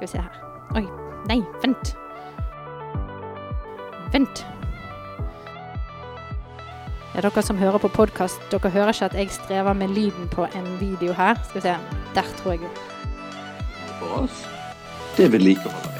Skal vi se her. Oi. Nei, vent. Vent. Ja, dere som hører på podkast, dere hører ikke at jeg strever med lyden på en video her. Skal vi se. Der tror jeg For oss, det vedlikeholder vi.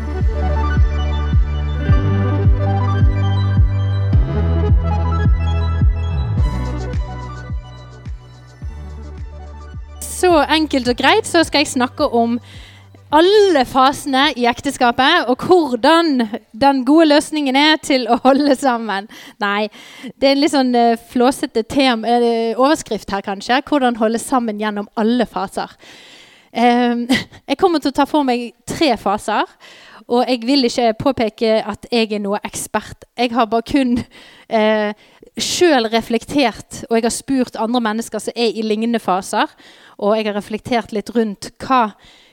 Så enkelt og greit så skal jeg snakke om alle fasene i ekteskapet, og hvordan den gode løsningen er til å holde sammen. Nei, det er en litt sånn uh, flåsete tem, uh, overskrift her, kanskje. Hvordan holde sammen gjennom alle faser. Eh, jeg kommer til å ta for meg tre faser. Og jeg vil ikke påpeke at jeg er noe ekspert. Jeg har bare kun eh, sjøl reflektert, og jeg har spurt andre mennesker som er i lignende faser, og jeg har reflektert litt rundt hva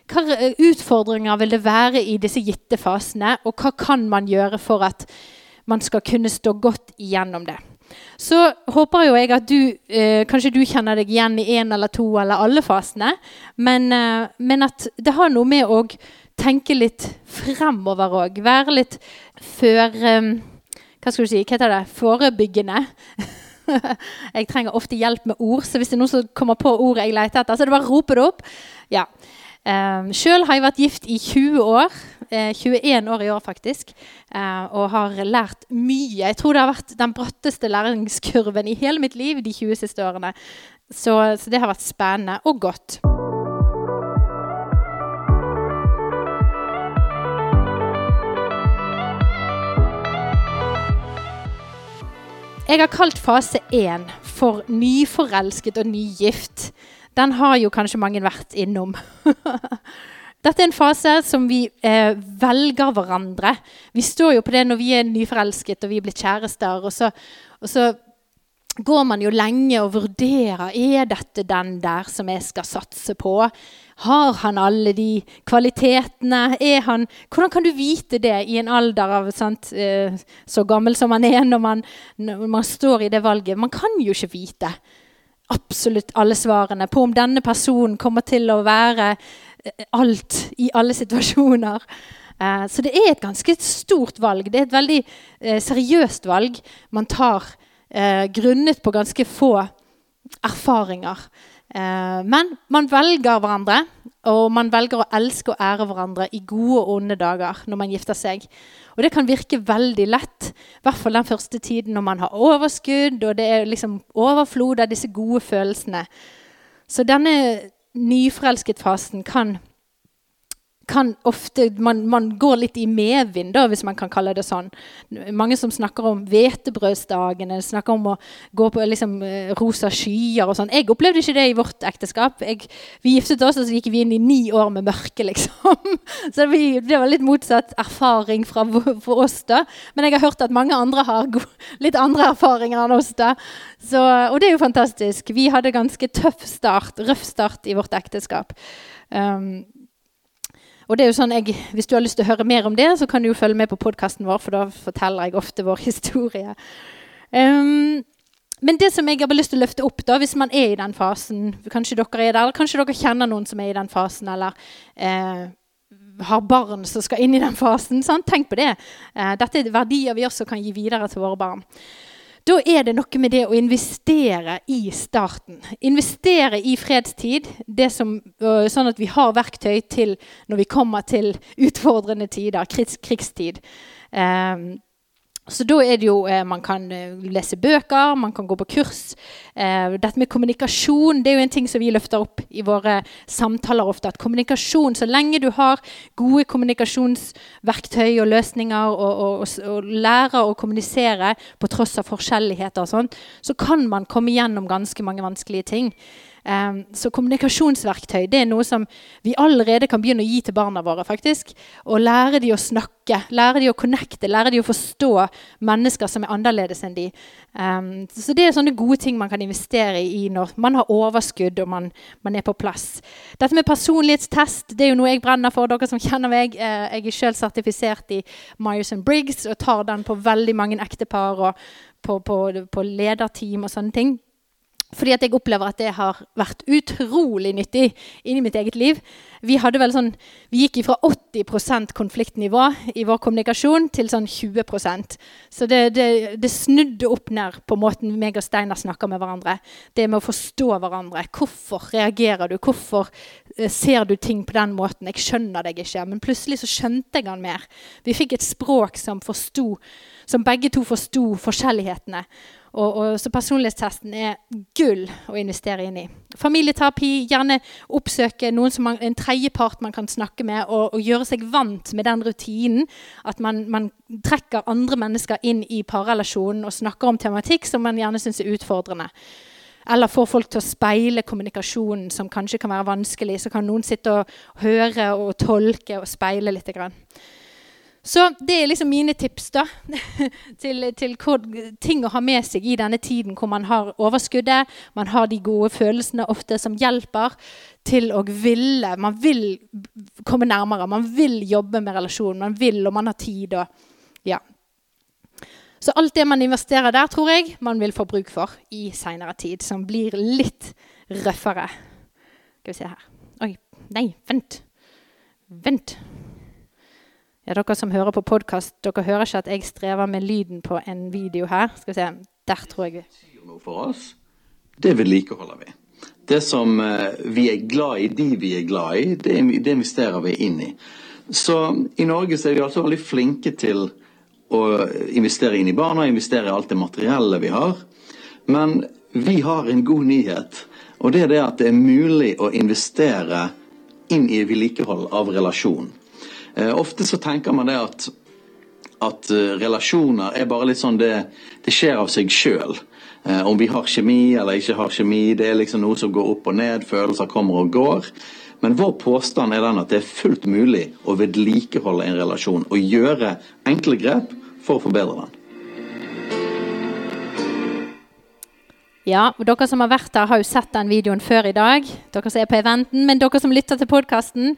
hva utfordringer vil det være i disse gitte fasene, og hva kan man gjøre for at man skal kunne stå godt igjennom det? Så håper jo jeg at du eh, Kanskje du kjenner deg igjen i én eller to eller alle fasene. Men, eh, men at det har noe med å tenke litt fremover òg. Være litt før eh, Hva skal du si? Hva heter det? Forebyggende. jeg trenger ofte hjelp med ord, så hvis det er noen som kommer på ordet jeg leter etter, så er det bare å rope det opp. Ja. Um, Sjøl har jeg vært gift i 20 år. Eh, 21 år i år, faktisk. Eh, og har lært mye. Jeg tror det har vært den bratteste læringskurven i hele mitt liv de 20 siste årene. Så, så det har vært spennende og godt. Jeg har kalt fase 1 for nyforelsket og nygift. Den har jo kanskje mange vært innom. Dette er en fase som vi eh, velger hverandre. Vi står jo på det når vi er nyforelsket og vi er blitt kjærester. Og så, og så går man jo lenge og vurderer er dette den der som jeg skal satse på. Har han alle de kvalitetene? Er han, hvordan kan du vite det i en alder av sant, eh, så gammel som man er når man, når man står i det valget? Man kan jo ikke vite absolutt alle svarene på om denne personen kommer til å være alt i alle situasjoner. Eh, så det er et ganske stort valg. Det er et veldig eh, seriøst valg man tar eh, grunnet på ganske få erfaringer. Men man velger hverandre, og man velger å elske og ære hverandre i gode og onde dager når man gifter seg. Og det kan virke veldig lett, i hvert fall den første tiden når man har overskudd, og det er liksom overflod av disse gode følelsene. Så denne nyforelsket-fasen kan, kan ofte man, man, går litt i medvind, da, hvis man kan kalle det sånn. Mange som snakker om hvetebrødsdagene, snakker om å gå på liksom, rosa skyer og sånn. Jeg opplevde ikke det i vårt ekteskap. Jeg, vi giftet oss, og så gikk vi inn i ni år med mørke, liksom. Så vi, det var litt motsatt erfaring fra, for oss, da. Men jeg har hørt at mange andre har litt andre erfaringer enn oss, da. Så, og det er jo fantastisk. Vi hadde ganske tøff start, røff start i vårt ekteskap. Um, og det er jo sånn, jeg, Hvis du har lyst til å høre mer om det, så kan du jo følge med på podkasten vår, for da forteller jeg ofte vår historie. Um, men det som jeg har lyst til å løfte opp, da, hvis man er i den fasen Kanskje dere er der, eller kanskje dere kjenner noen som er i den fasen, eller eh, har barn som skal inn i den fasen. Sant? Tenk på det. Eh, dette er verdier vi også kan gi videre til våre barn. Da er det noe med det å investere i starten. Investere i fredstid, som, sånn at vi har verktøy til når vi kommer til utfordrende tider, krigstid. Um, Så da er det jo eh, Man kan eh, lese bøker, man kan gå på kurs. Eh, dette med kommunikasjon det er jo en ting som vi løfter opp i våre samtaler ofte. At kommunikasjon, så lenge du har gode kommunikasjonsverktøy og løsninger og, og, og, og lærer å kommunisere på tross av forskjelligheter og sånt, så kan man komme gjennom ganske mange vanskelige ting. Så kommunikasjonsverktøy det er noe som vi allerede kan begynne å gi til barna våre. faktisk. Og lære de å snakke, lære de å connecte, lære de å forstå mennesker som er annerledes enn de. Så det er sånne gode ting man kan investere i når man har overskudd og man, man er på plass. Dette med personlighetstest det er jo noe jeg brenner for. dere som kjenner meg. Uh, jeg er sjøl sertifisert i Myers Briggs og tar den på veldig mange ektepar og på, på, på lederteam og sånne ting. Fordi at jeg opplever at det har vært utrolig nyttig inni mitt eget liv. Vi, sånn, vi gikk fra 80% konfliktnivå i vår kommunikasjon til sånn 20% Så det, det, det, snudde opp ned på måten meg og Steinar snakker med hverandre. Det med å forstå hverandre. Hvorfor reagerer du? Hvorfor ser du ting på den måten? Jeg skjønner deg ikke. Men plutselig så skjønte jeg han mer. Vi fikk et språk som, forsto, som begge to forsto forskjellighetene. Og, og, så personlighetstesten er gull å investere inn i. Familieterapi, gjerne oppsøke noen som man, en tredjepart man kan snakke med, og, og, gjøre seg vant med den rutinen. At man, man trekker andre mennesker inn i parrelasjonen og snakker om tematikk som man gjerne syns er utfordrende. Eller får folk til å speile kommunikasjonen, som kanskje kan være vanskelig. Så kan noen sitte og høre og tolke og speile litt. Så det er liksom mine tips da, til, til ting å ha med seg i denne tiden hvor man har overskuddet, man har de gode følelsene ofte som hjelper til å ville Man vil komme nærmere, man vil jobbe med relasjonen, man vil, og man har tid. Og, ja. Så alt det man investerer der, tror jeg man vil få bruk for i seinere tid, som blir litt røffere. Skal vi se her Oi, nei, vent. Vent. Ja, dere som hører på podkast, dere hører ikke at jeg strever med lyden på en video her. Skal vi se, Der tror jeg vi noe for oss, det vedlikeholder vi. Det som eh, vi er glad i, de vi er glad i, det, det investerer vi inn i. Så i Norge så er vi altså veldig flinke til å investere inn i barna, investere i alt det materielle vi har. Men vi har en god nyhet, og det er det at det er mulig å investere inn i vedlikehold av relasjon. Eh, ofte så tenker man det at, at uh, relasjoner er bare litt sånn det, det skjer av seg sjøl. Eh, om vi har kjemi eller ikke har kjemi, det er liksom noe som går opp og ned, følelser kommer og går. Men vår påstand er den at det er fullt mulig å vedlikeholde en relasjon og gjøre enkle grep for å forbedre den. Ja, og Dere som har vært der, har jo sett den videoen før i dag. Dere som er på eventen, Men dere som lytter til podkasten,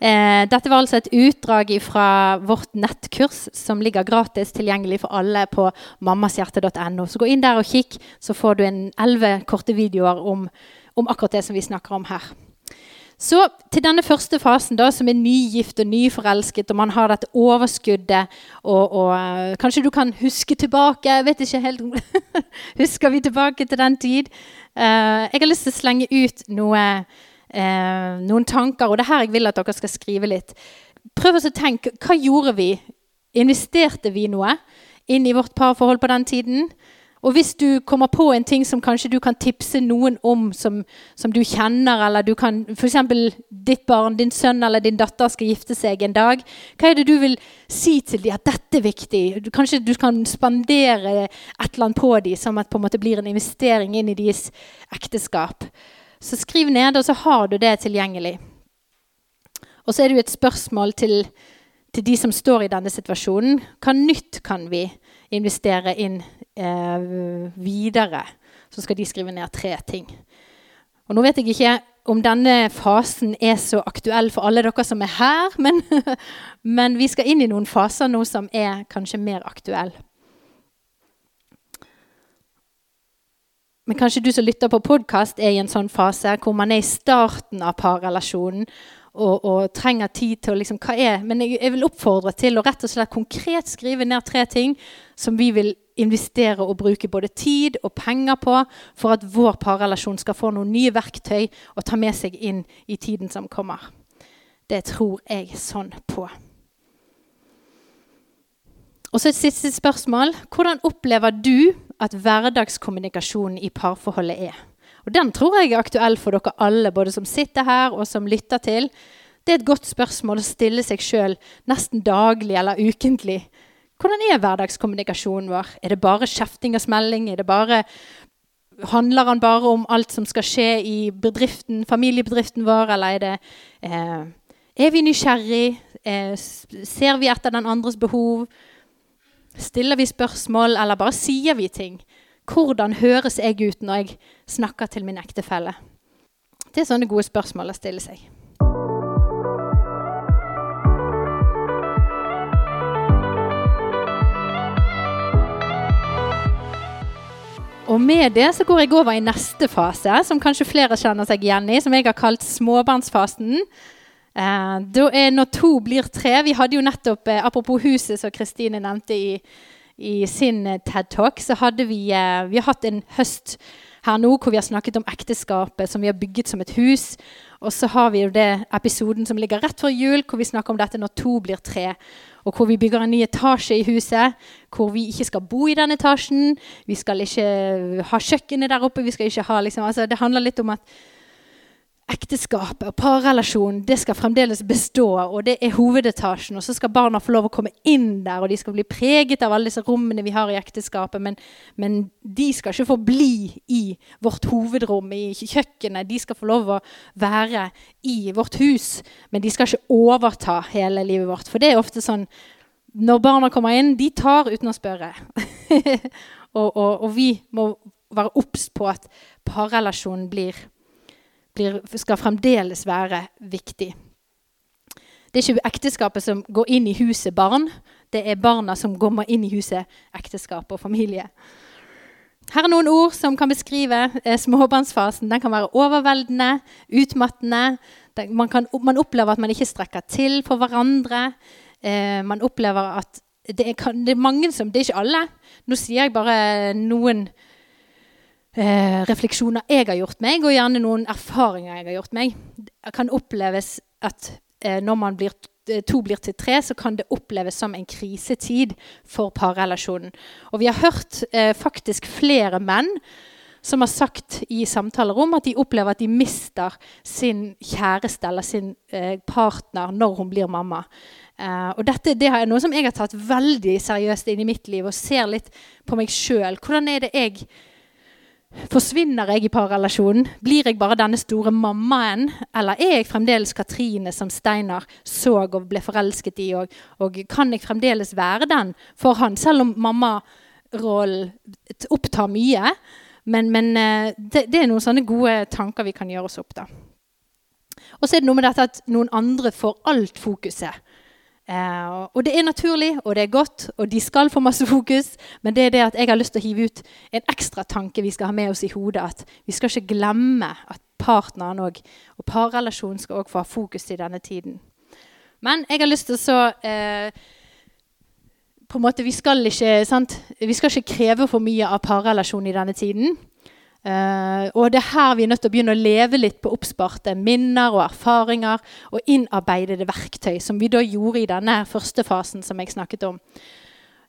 Eh, dette var altså et utdrag fra vårt nettkurs som ligger gratis tilgjengelig for alle på mammashjerte.no. Så gå inn der og kikk, så får du en elleve korte videoer om, om, akkurat det som vi snakker om her. Så til denne første fasen, da, som er nygift og nyforelsket, og man har dette overskuddet og, og uh, Kanskje du kan huske tilbake Jeg vet ikke helt Husker vi tilbake til den tid? Uh, jeg har lyst til å slenge ut noe uh, noen tanker. Og det er her jeg vil at dere skal skrive litt. Prøv å tenke hva gjorde vi? Investerte vi noe inn i vårt parforhold på den tiden? Og hvis du kommer på en ting som kanskje du kan tipse noen om som, som du kjenner, eller du kan f.eks. ditt barn, din sønn eller din datter skal gifte seg en dag, hva er det du vil si til dem at dette er viktig? Kanskje du kan spandere et eller annet på dem som at på en måte blir en investering inn i deres ekteskap. Så skriv ned, og så har du det tilgjengelig. Og så er det jo et spørsmål til, til de som står i denne situasjonen. Hva nytt kan vi investere inn eh, videre? Så skal de skrive ned tre ting. Og nå vet jeg ikke om denne fasen er så aktuell for alle dere som er her, men, men vi skal inn i noen faser nå som er kanskje mer aktuelle. Men kanskje du som lytter på podkast, er i en sånn fase hvor man er i starten av parrelasjonen og, og, trenger tid til å liksom, hva er, Men jeg, jeg, vil oppfordre til å rett og slett konkret skrive ned tre ting som vi vil investere og bruke både tid og penger på for at vår parrelasjon skal få noen nye verktøy å ta med seg inn i tiden som kommer. Det tror jeg sånn på. Og så et siste spørsmål. Hvordan opplever du at hverdagskommunikasjonen i parforholdet er? Og Den tror jeg er aktuell for dere alle, både som sitter her og som lytter til. Det er et godt spørsmål å stille seg sjøl nesten daglig eller ukentlig. Hvordan er hverdagskommunikasjonen vår? Er det bare kjefting og smelling? Er det bare, handler han bare om alt som skal skje i bedriften, familiebedriften vår, eller er det eh, Er vi nysgjerrig? Eh, ser vi etter den andres behov? Stiller vi spørsmål, eller bare sier vi ting? Hvordan høres jeg ut når jeg snakker til min ektefelle? Det er sånne gode spørsmål å stille seg. Og med det så går jeg over i neste fase, som kanskje flere kjenner seg igjen i, som jeg har kalt småbarnsfasen. Eh, da er når to blir tre. Vi hadde jo nettopp, eh, Apropos huset, som Kristine nevnte i, i sin eh, TED-talk, så hadde vi, eh, vi har hatt en høst her nå hvor vi har snakket om ekteskapet som vi har bygget som et hus. Og så har vi jo det episoden som ligger rett før jul, hvor vi snakker om dette når to blir tre. Og hvor vi bygger en ny etasje i huset, hvor vi ikke skal bo i den etasjen. Vi skal ikke ha kjøkkenet der oppe. vi skal ikke ha liksom, altså Det handler litt om at ekteskapet og parrelasjonen det skal fremdeles bestå, og det er hovedetasjen. Og så skal barna få lov å komme inn der, og de skal bli preget av alle disse rommene vi har i ekteskapet. Men, men de skal ikke få bli i vårt hovedrom, i kjøkkenet. De skal få lov å være i vårt hus, men de skal ikke overta hele livet vårt. For det er ofte sånn når barna kommer inn, de tar uten å spørre. og, og, og vi må være obs på at parrelasjonen blir blir, skal fremdeles være viktig. Det er ikke ekteskapet som går inn i huset barn. Det er barna som kommer inn i huset ekteskap og familie. Her er noen ord som kan beskrive eh, småbarnsfasen. Den kan være overveldende, utmattende. Den, man, kan, man, opplever at man ikke strekker til for hverandre. Eh, man opplever at det er, det er, mange som Det er ikke alle. Nå sier jeg bare noen eh, refleksjoner jeg har gjort meg, og gjerne noen erfaringer jeg har gjort meg, kan oppleves at eh, når man blir eh, to blir til tre, så kan det oppleves som en krisetid for parrelasjonen. Og vi har hørt eh, faktisk flere menn som har sagt i samtaler om at de opplever at de mister sin kjæreste eller sin eh, partner når hun blir mamma. Eh, og dette det er noe som jeg har tatt veldig seriøst inn i mitt liv og ser litt på meg sjøl. Hvordan er det jeg Forsvinner jeg i parrelasjonen? Blir jeg bare denne store mammaen? Eller er jeg fremdeles Katrine som Steinar så og ble forelsket i? Og, og kan jeg fremdeles være den for han, selv om mammarollen opptar mye? Men, men eh, det, det, er noen sånne gode tanker vi kan gjøre oss opp. da. Og så er det noe med dette at noen andre får alt fokuset. Uh, og det er naturlig, og det er godt, og de skal få masse fokus. Men det er det at jeg har lyst til å hive ut en ekstra tanke vi skal ha med oss i hodet. At vi skal ikke glemme at partneren og, og parrelasjonen skal også få ha fokus i denne tiden. Men jeg har lyst til å så eh, på en måte, vi skal, ikke, vi skal ikke kreve for mye av parrelasjonen i denne tiden. Uh, og det er her vi er nødt til å begynne å leve litt på oppsparte minner og erfaringer og innarbeidede verktøy, som vi da gjorde i denne første fasen som jeg snakket om.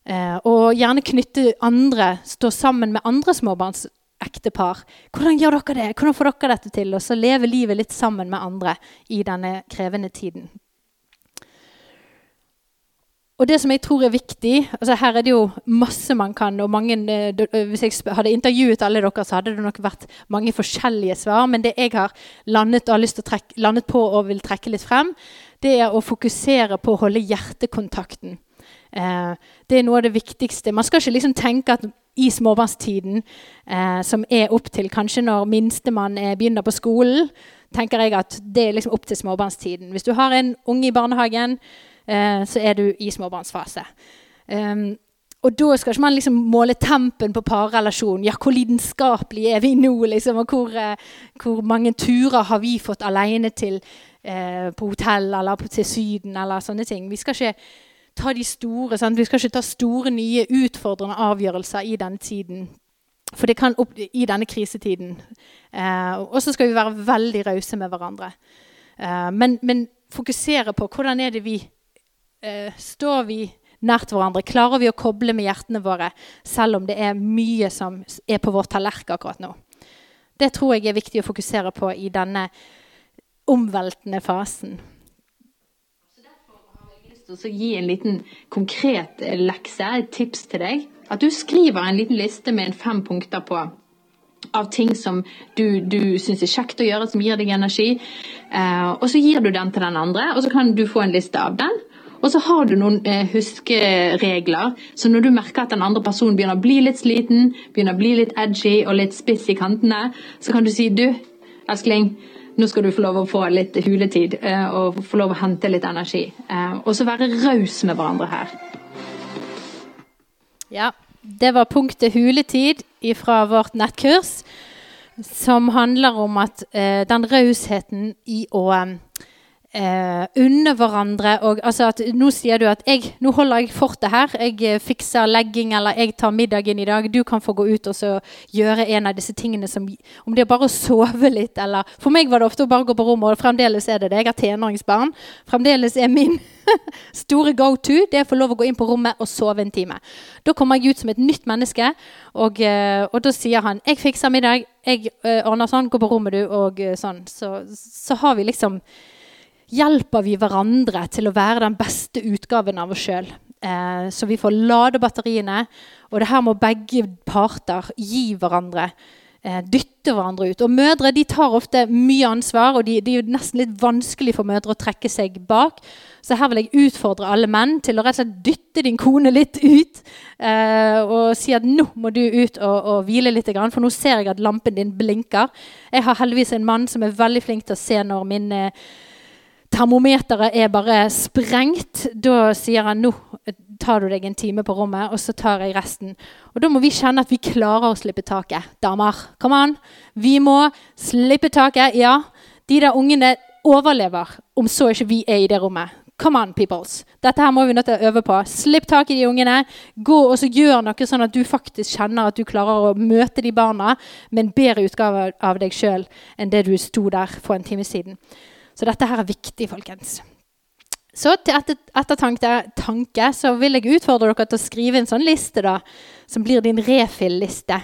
Uh, og gjerne knytte andre, stå sammen med andre småbarnsektepar. Hvordan gjør dere det? Hvordan får dere dette til? Og så leve livet litt sammen med andre i denne krevende tiden. Og det som jeg tror er viktig altså Her er det jo masse man kan. og mange, eh, Hvis jeg hadde intervjuet alle dere, så hadde det nok vært mange forskjellige svar. Men det jeg har landet, og har lyst til å trekke, landet på og vil trekke litt frem, det er å fokusere på å holde hjertekontakten. Eh, det er noe av det viktigste. Man skal ikke liksom tenke at i småbarnstiden, eh, som er opp til kanskje når minstemann begynner på skolen, tenker jeg at det er liksom opp til småbarnstiden. Hvis du har en unge i barnehagen Eh, så er du i småbarnsfase. Um, og da skal ikke man liksom måle tempen på parrelasjonen. Ja, hvor lidenskapelige er vi nå? Liksom, og hvor, eh, hvor, mange turer har vi fått alene til eh, på hotell eller på, til Syden? eller sånne ting. Vi skal ikke ta de store, sant? Vi skal ikke ta store, nye, utfordrende avgjørelser i denne tiden. For det kan opp, i denne krisetiden. Eh, og så skal vi være veldig rause med hverandre. men, men fokusere på hvordan er det vi eh, står vi nært hverandre? Klarer vi å koble med hjertene våre selv om det er mye som er på vår tallerken akkurat nå? Det tror jeg er viktig å fokusere på i denne omveltende fasen. Så gi en liten konkret lekse, et tips til deg. At du skriver en liten liste med fem punkter på av ting som du, du syns er kjekt å gjøre, som gir deg energi. Eh, og så gir du den til den andre, og så kan du få en liste av den. Og så har du noen eh, huskeregler, så når du merker at den andre personen begynner å bli litt sliten, begynner å bli litt edgy og litt spiss i kantene, så kan du si du, elskling, nå skal du få lov å få litt huletid eh, og få lov å hente litt energi. Eh, og så være raus med hverandre her. Ja, det var punktet huletid fra vårt nettkurs, som handler om at den rausheten i å eh, unne hverandre og altså at Nå sier du at jeg, nå holder jeg fortet her. Jeg eh, fikser legging, eller jeg tar middagen i dag. Du kan få gå ut og gjøre en av disse tingene som Om det er bare å sove litt, eller For meg var det ofte å bare gå på rommet, og fremdeles er det det. Jeg har tenåringsbarn. Fremdeles er min store go to det er å få lov å gå inn på rommet og sove en time. Da kommer jeg ut som et nytt menneske, og, eh, og da sier han 'Jeg fikser middag. Jeg uh, ordner sånn. Gå på rommet, du.' Og sånn. Så, så har vi liksom hjelper vi hverandre til å være den beste utgaven av oss sjøl. Eh, så vi får lade batteriene. Og det her må begge parter gi hverandre. Eh, dytte hverandre ut. Og mødre de tar ofte mye ansvar, og det de er nesten litt vanskelig for mødre å trekke seg bak. Så her vil jeg utfordre alle menn til å rett og slett dytte din kone litt ut. Eh, og si at nå må du ut og, og hvile litt, for nå ser jeg at lampen din blinker. Jeg har heldigvis en mann som er veldig flink til å se når min eh, termometeret er bare sprengt, da sier han nå tar du deg en time på rommet, og så tar jeg resten. Og Da må vi kjenne at vi klarer å slippe taket. Damer, kom an. Vi må slippe taket. Ja, de der ungene overlever om så ikke vi er i det rommet. Come on, peoples. Dette her må vi nødt til å øve på. Slipp tak i de ungene. Gå og så gjør noe sånn at du faktisk kjenner at du klarer å møte de barna med en bedre utgave av deg sjøl enn det du sto der for en time siden. Så dette her er viktig, folkens. Så til etter, ettertanke så vil jeg utfordre dere til å skrive en sånn liste da, som blir din refill-liste.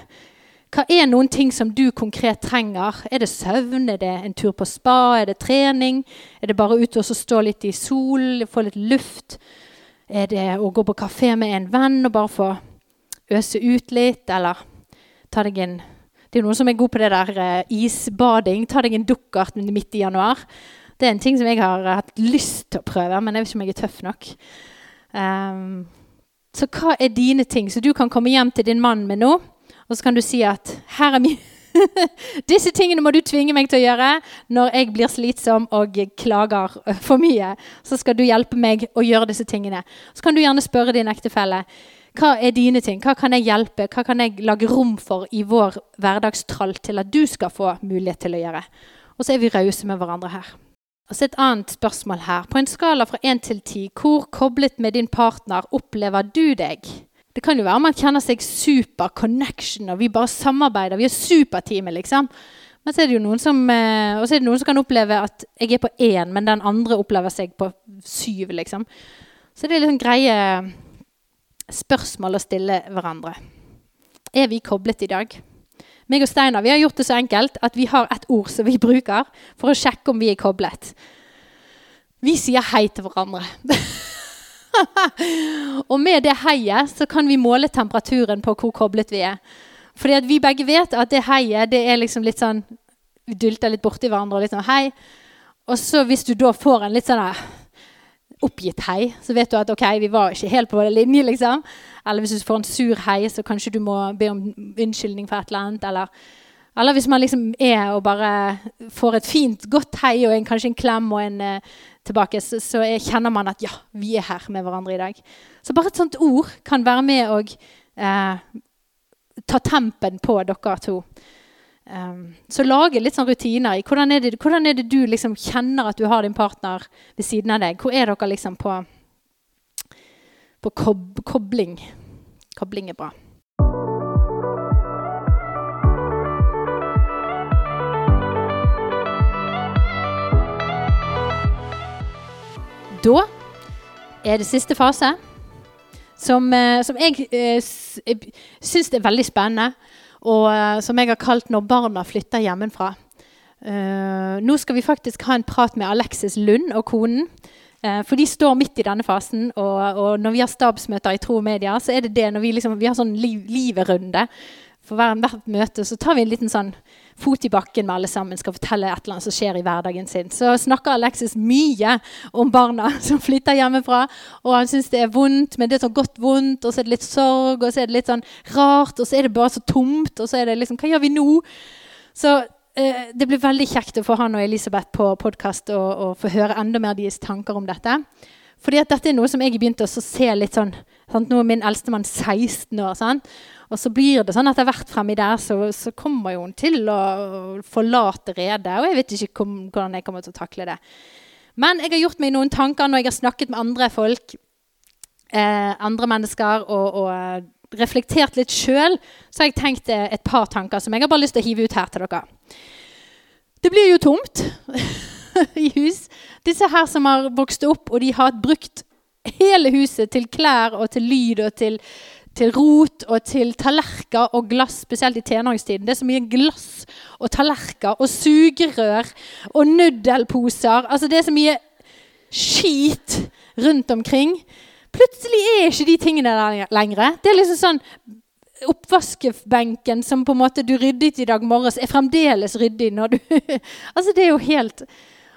Hva er noen ting som du konkret trenger? Er det søvn? Er det en tur på spa? Er det trening? Er det bare ut og stå litt i sol, få litt luft? Er det å gå på kafé med en venn og bare få øse ut litt? Eller ta deg en Det er noen som er god på det der uh, isbading. Ta deg en dukkert midt i januar. Det er en ting som jeg har hatt lyst til å prøve, men jeg vet ikke om jeg er tøff nok. Um, så hva er dine ting? Så du kan komme hjem til din mann med nå, og så kan du si at her er min Disse tingene må du tvinge meg til å gjøre når jeg blir slitsom og klager for mye. Så skal du hjelpe meg å gjøre disse tingene. Så kan du gjerne spørre din ektefelle hva er dine ting. Hva kan jeg hjelpe? Hva kan jeg lage rom for i vår hverdagstrall til at du skal få mulighet til å gjøre? Og så er vi rause med hverandre her. Og så Et annet spørsmål her. På en skala fra 1 til 10, hvor koblet med din partner opplever du deg? Det kan jo være man kjenner seg super connection, og vi bare samarbeider. Vi er superteamet, liksom. Men så er det jo noen som, eh, og så er det noen som kan oppleve at jeg er på én, men den andre opplever seg på syv, liksom. Så det er litt sånn greie spørsmål å stille hverandre. Er vi koblet i dag? meg og Steinar vi har gjort det så enkelt at vi har et ord som vi bruker for å sjekke om vi er koblet. Vi sier hei til hverandre. og med det heiet så kan vi måle temperaturen på hvor koblet vi er. Fordi at vi begge vet at det heiet det er liksom litt sånn Vi dylter litt borti hverandre og litt sånn hei. Og så hvis du da får en litt sånn oppgitt hei, så vet du at ok, vi var ikke helt på vår linje, liksom. Eller hvis du får en sur hei, så kanskje du må be om unnskyldning for et eller annet. Eller, eller hvis man liksom er og bare får et fint, godt hei og en, kanskje en klem og en uh, tilbake, så, så er, kjenner man at ja, vi er her med hverandre i dag. Så bare et sånt ord kan være med og uh, ta tempen på dere to. Um, så lage litt sånn rutiner i hvordan er det, hvordan er det du liksom kjenner at du har din partner ved siden av deg. Hvor er dere liksom på, på kob kobling? Kobling er bra. Da er det siste fase. som, eh, som jeg jeg eh, syns er veldig spennende, og eh, som jeg har kalt 'Når barna flytter hjemmefra'. Eh, nå skal vi faktisk ha en prat med Alexis Lund og konen. Eh, for de står midt i denne fasen, og, og når vi har stabsmøter i Tro og Media, så er det det når vi, liksom, vi har sånn liv, livet-runde. For hver, hvert møte så tar vi en liten sånn fot i bakken med alle sammen, skal fortelle et eller annet som skjer i hverdagen sin. Så snakker Alexis mye om barna som flytter hjemmefra, og han syns det er vondt, men det er sånn godt vondt, og så er det litt sorg, og så er det litt sånn rart, og så er det bare så tomt, og så er det liksom Hva gjør vi nå? Så eh, det blir veldig kjekt å få han og Elisabeth på podkast og, og få høre enda mer deres tanker om dette. Fordi at dette er noe som jeg begynte å se litt sånn sant? Nå er min eldstemann 16 år. Sant? Og så blir det sånn at etter hvert fremme der, så, så kommer jo hun til å forlate redet. Og jeg vet ikke kom, hvordan jeg kommer til å takle det. Men jeg har gjort meg noen tanker når jeg har snakket med andre folk, eh, andre mennesker, og, og eh, reflektert litt sjøl, så har jeg tenkt eh, et par tanker som jeg har bare lyst til å hive ut her til dere. Det blir jo tomt i hus. Disse her som har vokst opp, og de har brukt hele huset til klær og til lyd og til, til rot og til tallerker og glass, spesielt i tenåringstiden. Det er så mye glass og tallerker og sugerør og nøddelposer. Altså det er så mye skit rundt omkring. Plutselig er ikke de tingene der lenger. Det er liksom sånn Oppvaskebenken som på en måte du ryddet i dag morges, er fremdeles ryddig når du Altså, det er jo helt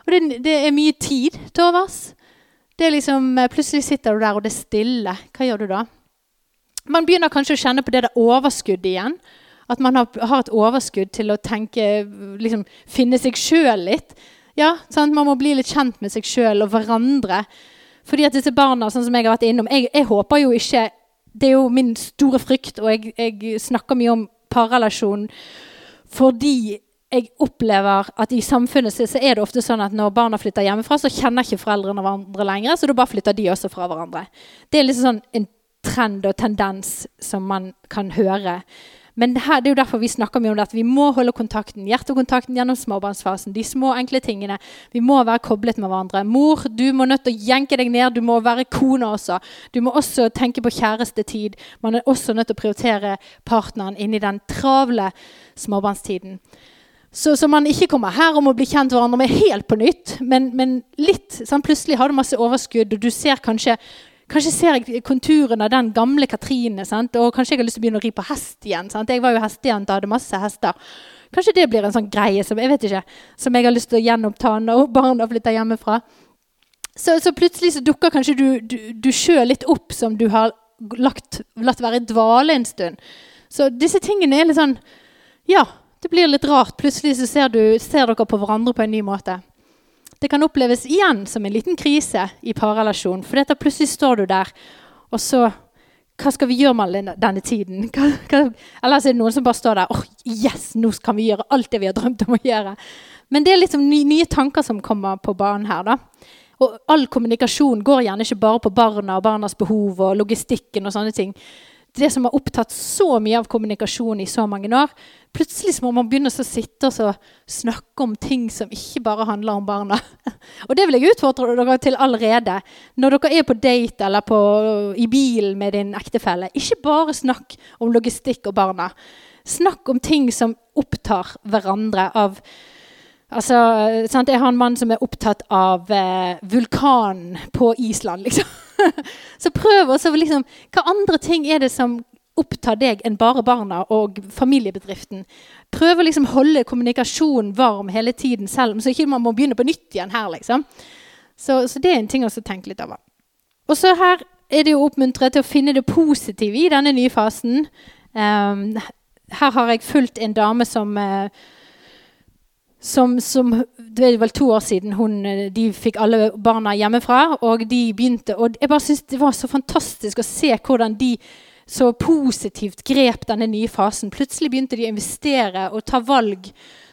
Og det, det er mye tid til overs. Det er liksom, eh, Plutselig sitter du der, og det er stille. Hva gjør du da? Man begynner kanskje å kjenne på det der overskuddet igjen. At man har, har et overskudd til å tenke liksom, Finne seg sjøl litt. Ja, sant? Man må bli litt kjent med seg sjøl og hverandre. Fordi at disse barna, sånn som jeg har vært innom Jeg, jeg håper jo ikke Det er jo min store frykt, og jeg, jeg snakker mye om parrelasjon fordi jeg opplever at i samfunnet så, er det ofte sånn at når barna flytter hjemmefra, så kjenner ikke foreldrene hverandre lenger, så da bare flytter de også fra hverandre. Det er liksom sånn en trend og tendens som man kan høre. Men det, her, det er jo derfor vi snakker mye om det, at vi må holde kontakten, hjertekontakten gjennom småbarnsfasen. De små, enkle tingene. Vi må være koblet med hverandre. Mor, du må nødt til å jenke deg ned. Du må være kone også. Du må også tenke på kjærestetid. Man er også nødt til å prioritere partneren inn i den travle småbarnstiden. Så, så, man ikke kommer her om å bli kjent hverandre med helt på nytt, men, men litt. Sånn, plutselig har du masse overskudd, og du ser kanskje Kanskje ser jeg konturene av den gamle Katrine. Sant? Og kanskje jeg har lyst til å begynne å ri på hest igjen. Sant? Jeg var jo hestejente hadde masse hester. Kanskje det blir en sånn greie som jeg vet ikke, som jeg har lyst til å gjenoppta når barna flytter hjemmefra. Så, så plutselig så dukker kanskje du, du, du sjøl litt opp som du har lagt, latt være i dvale en stund. Så disse tingene er litt sånn Ja, det blir litt rart. Plutselig så ser, du, ser dere på hverandre på en ny måte. Det kan oppleves igjen som en liten krise i parrelasjon. For dette plutselig står du der, og så Hva skal vi gjøre med denne tiden? Hva, hva, ellers er det noen som bare står der åh, oh, yes, nå kan vi gjøre alt det vi har drømt om å gjøre. Men det er liksom nye, nye tanker som kommer på banen her. da. Og all kommunikasjon går gjerne ikke bare på barna og barnas behov og logistikken og sånne ting det som har opptatt så mye av kommunikasjon i så mange år. Plutselig må man begynne å sitte og snakke om ting som ikke bare handler om barna. Og det vil jeg utfordre dere til allerede. Når dere er på date eller på, i bilen med din ektefelle, ikke bare snakk om logistikk og barna. Snakk om ting som opptar hverandre av Altså, sant? Jeg har en mann som er opptatt av eh, vulkanen på Island, liksom. så prøv også liksom Hva andre ting er det som opptar deg enn bare barna og familiebedriften? Prøv å liksom holde kommunikasjonen varm hele tiden, selv om så ikke man må begynne på nytt igjen her, liksom. Så, så det er en ting å tenke litt over. Og så her er det jo oppmuntret til å finne det positive i denne nye fasen. Um, her har jeg fulgt en dame som uh, som, som, Det er vel to år siden hun, de fikk alle barna hjemmefra. Og de begynte, og jeg bare synes det var så fantastisk å se hvordan de så positivt grep denne nye fasen. Plutselig begynte de å investere og ta valg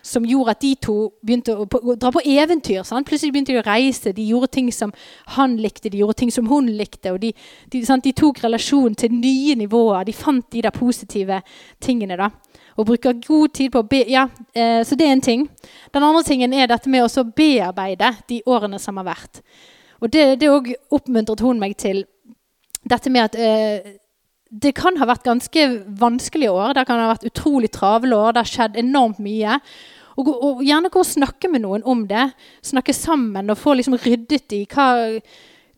som gjorde at de to begynte å, på, å dra på eventyr. Sant? Plutselig begynte de å reise. De gjorde ting som han likte, de gjorde ting som hun likte. og De, de, de tok relasjonen til nye nivåer. De fant de der positive tingene. da og bruker god tid på å be... Ja, eh, så det er en ting. Den andre tingen er dette med å bearbeide de årene som har vært. Og det, det oppmuntret hun meg til dette med at eh, det kan ha vært ganske vanskelige år. Det kan ha vært utrolig travle år. Det har skjedd enormt mye. Og, og, gjerne gå og snakke med noen om det. Snakke sammen og få liksom ryddet i hva,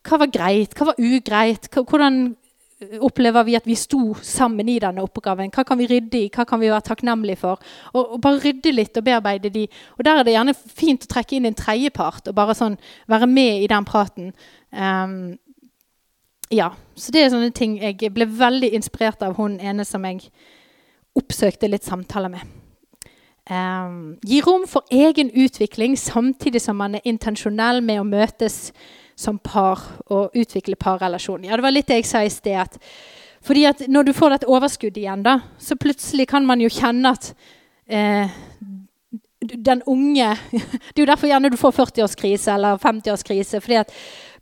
hva var greit, hva var ugreit. Hvordan opplever vi at vi sto sammen i denne oppgaven? Hva kan vi rydde i? Hva kan vi være takknemlige for? Og, og bare rydde litt og bearbeide de. Og der er det gjerne fint å trekke inn en tredjepart og bare sånn være med i den praten. Um, ja, så det er sånne ting Jeg ble veldig inspirert av hun ene som jeg oppsøkte litt samtaler med. Um, gi rom for egen utvikling samtidig som man er intensjonell med å møtes som par og utvikle parrelasjon. Ja, det var litt det jeg sa i sted. At, fordi at når du får dette overskuddet igjen, da, så plutselig kan man jo kjenne at eh, den unge Det er jo derfor gjerne du får 40-årskrise eller 50-årskrise. fordi at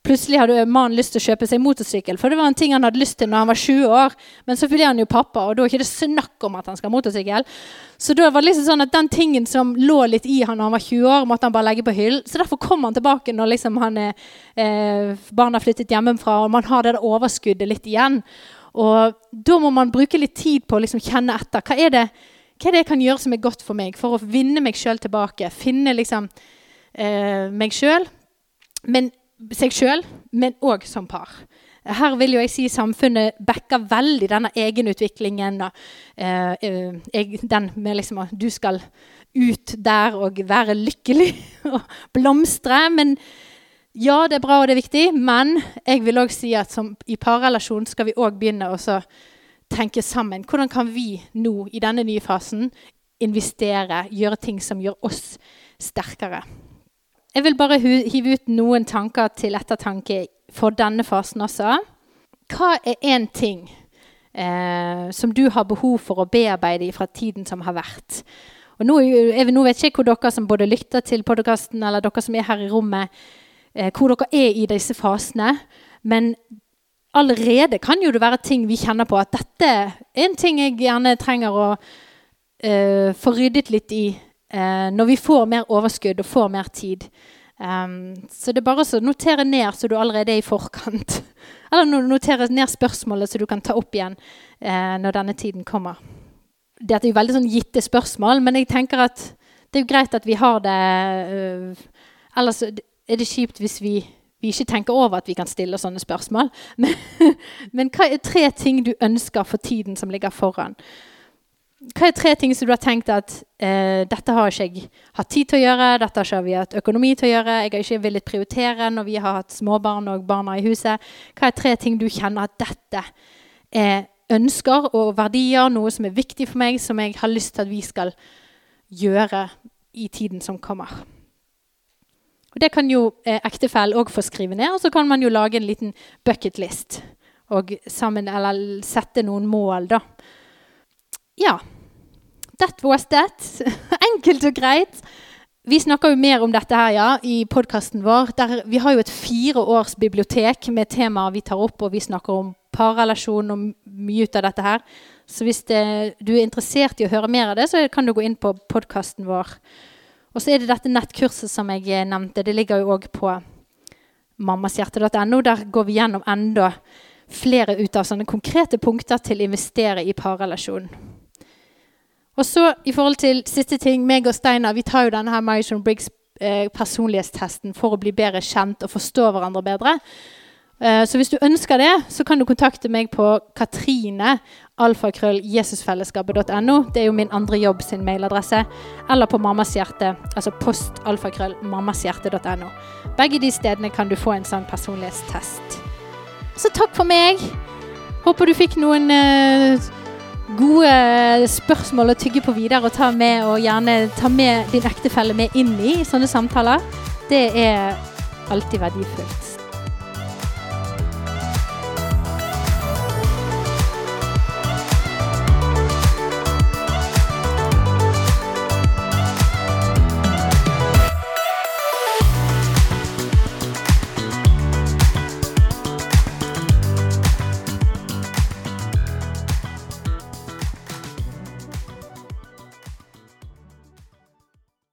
Plutselig hadde mannen lyst til å kjøpe seg motorsykkel, for det var en ting han hadde lyst til når han var 20 år. Men så ble han jo pappa, og da er det ikke snakk om at han skal ha motorsykkel. Så da var det liksom sånn at den tingen som lå litt i han når han var 20 år, måtte han bare legge på hyll. Så derfor kom han tilbake når liksom han er, eh, barna flyttet hjemmefra, og man har det overskuddet litt igjen. Og da må man bruke litt tid på å liksom kjenne etter. Hva er, det, hva er det jeg kan gjøre som er godt for meg, for å vinne meg sjøl tilbake? Finne liksom eh, meg sjøl. Men seg sjøl, men òg som par. Her vil jo jeg si samfunnet backer veldig denne egenutviklingen. Og, eh, eh, den med liksom at du skal ut der og være lykkelig og blomstre. Men ja, det er bra og det er viktig, men jeg vil òg si at som, i parrelasjon skal vi òg begynne å tenke sammen. Hvordan kan vi nå i denne nye fasen investere, gjøre ting som gjør oss sterkere? Jeg vil bare hive ut noen tanker til ettertanke for denne fasen også. Hva er én ting eh, som du har behov for å bearbeide fra tiden som har vært? Og nå, jeg, nå vet ikke hvor dere som både lytter til podkasten, eller dere som er her i rommet, eh, hvor dere er i disse fasene. Men allerede kan jo det være ting vi kjenner på at dette er en ting jeg gjerne trenger å eh, få ryddet litt i eh, når vi får mer overskudd og får mer tid. Um, så det er bare å notere ned så du allerede er i forkant. Eller notere ned spørsmålet så du kan ta opp igjen eh, når denne tiden kommer. Det er jo veldig sånn gitte spørsmål, men jeg tenker at det er jo greit at vi har det uh, Ellers er det kjipt hvis vi, vi, ikke tenker over at vi kan stille sånne spørsmål. Men, men hva er tre ting du ønsker for tiden som ligger foran? Hva er tre ting som du har tenkt at eh, dette har ikke jeg hatt tid til å gjøre, dette har ikke vi hatt økonomi til å gjøre, jeg har ikke villet prioritere når vi har hatt småbarn og barna i huset. Hva er tre ting du kjenner at dette er ønsker og verdier, noe som er viktig for meg, som jeg har lyst til at vi skal gjøre i tiden som kommer? Og Det kan jo eh, ektefell òg få skrive ned, og så kan man jo lage en liten bucketlist. Og sammen, eller sette noen mål, da ja. That was that. Enkelt og greit. Vi snakker jo mer om dette her ja, i podkasten vår. Vi har jo et fireårs bibliotek med temaer vi tar opp, og vi snakker om parrelasjon og mye ut av dette her. Så hvis det, du er interessert i å høre mer av det, så kan du gå inn på podkasten vår. Og så er det dette nettkurset som jeg nevnte. Det ligger jo òg på mammashjerte.no. Der går vi gjennom enda flere ut av sånne konkrete punkter til å investere i parrelasjon. Og så i forhold til siste ting, meg og Steinar vi tar jo denne her Myson Briggs eh, personlighetstesten for å bli bedre kjent og forstå hverandre bedre. Eh, så hvis du ønsker det, så kan du kontakte meg på katrine.alfakrølljesusfellesskapet.no. Det er jo min andre jobb sin mailadresse. Eller på Mammas hjerte, altså postalfakrøllmammashjerte.no. Begge de stedene kan du få en sånn personlighetstest. Så takk for meg. Håper du fikk noen eh, gode spørsmål å tygge på videre og ta med, og gjerne ta med din ektefelle med inn i sånne samtaler. Det er alltid verdifullt.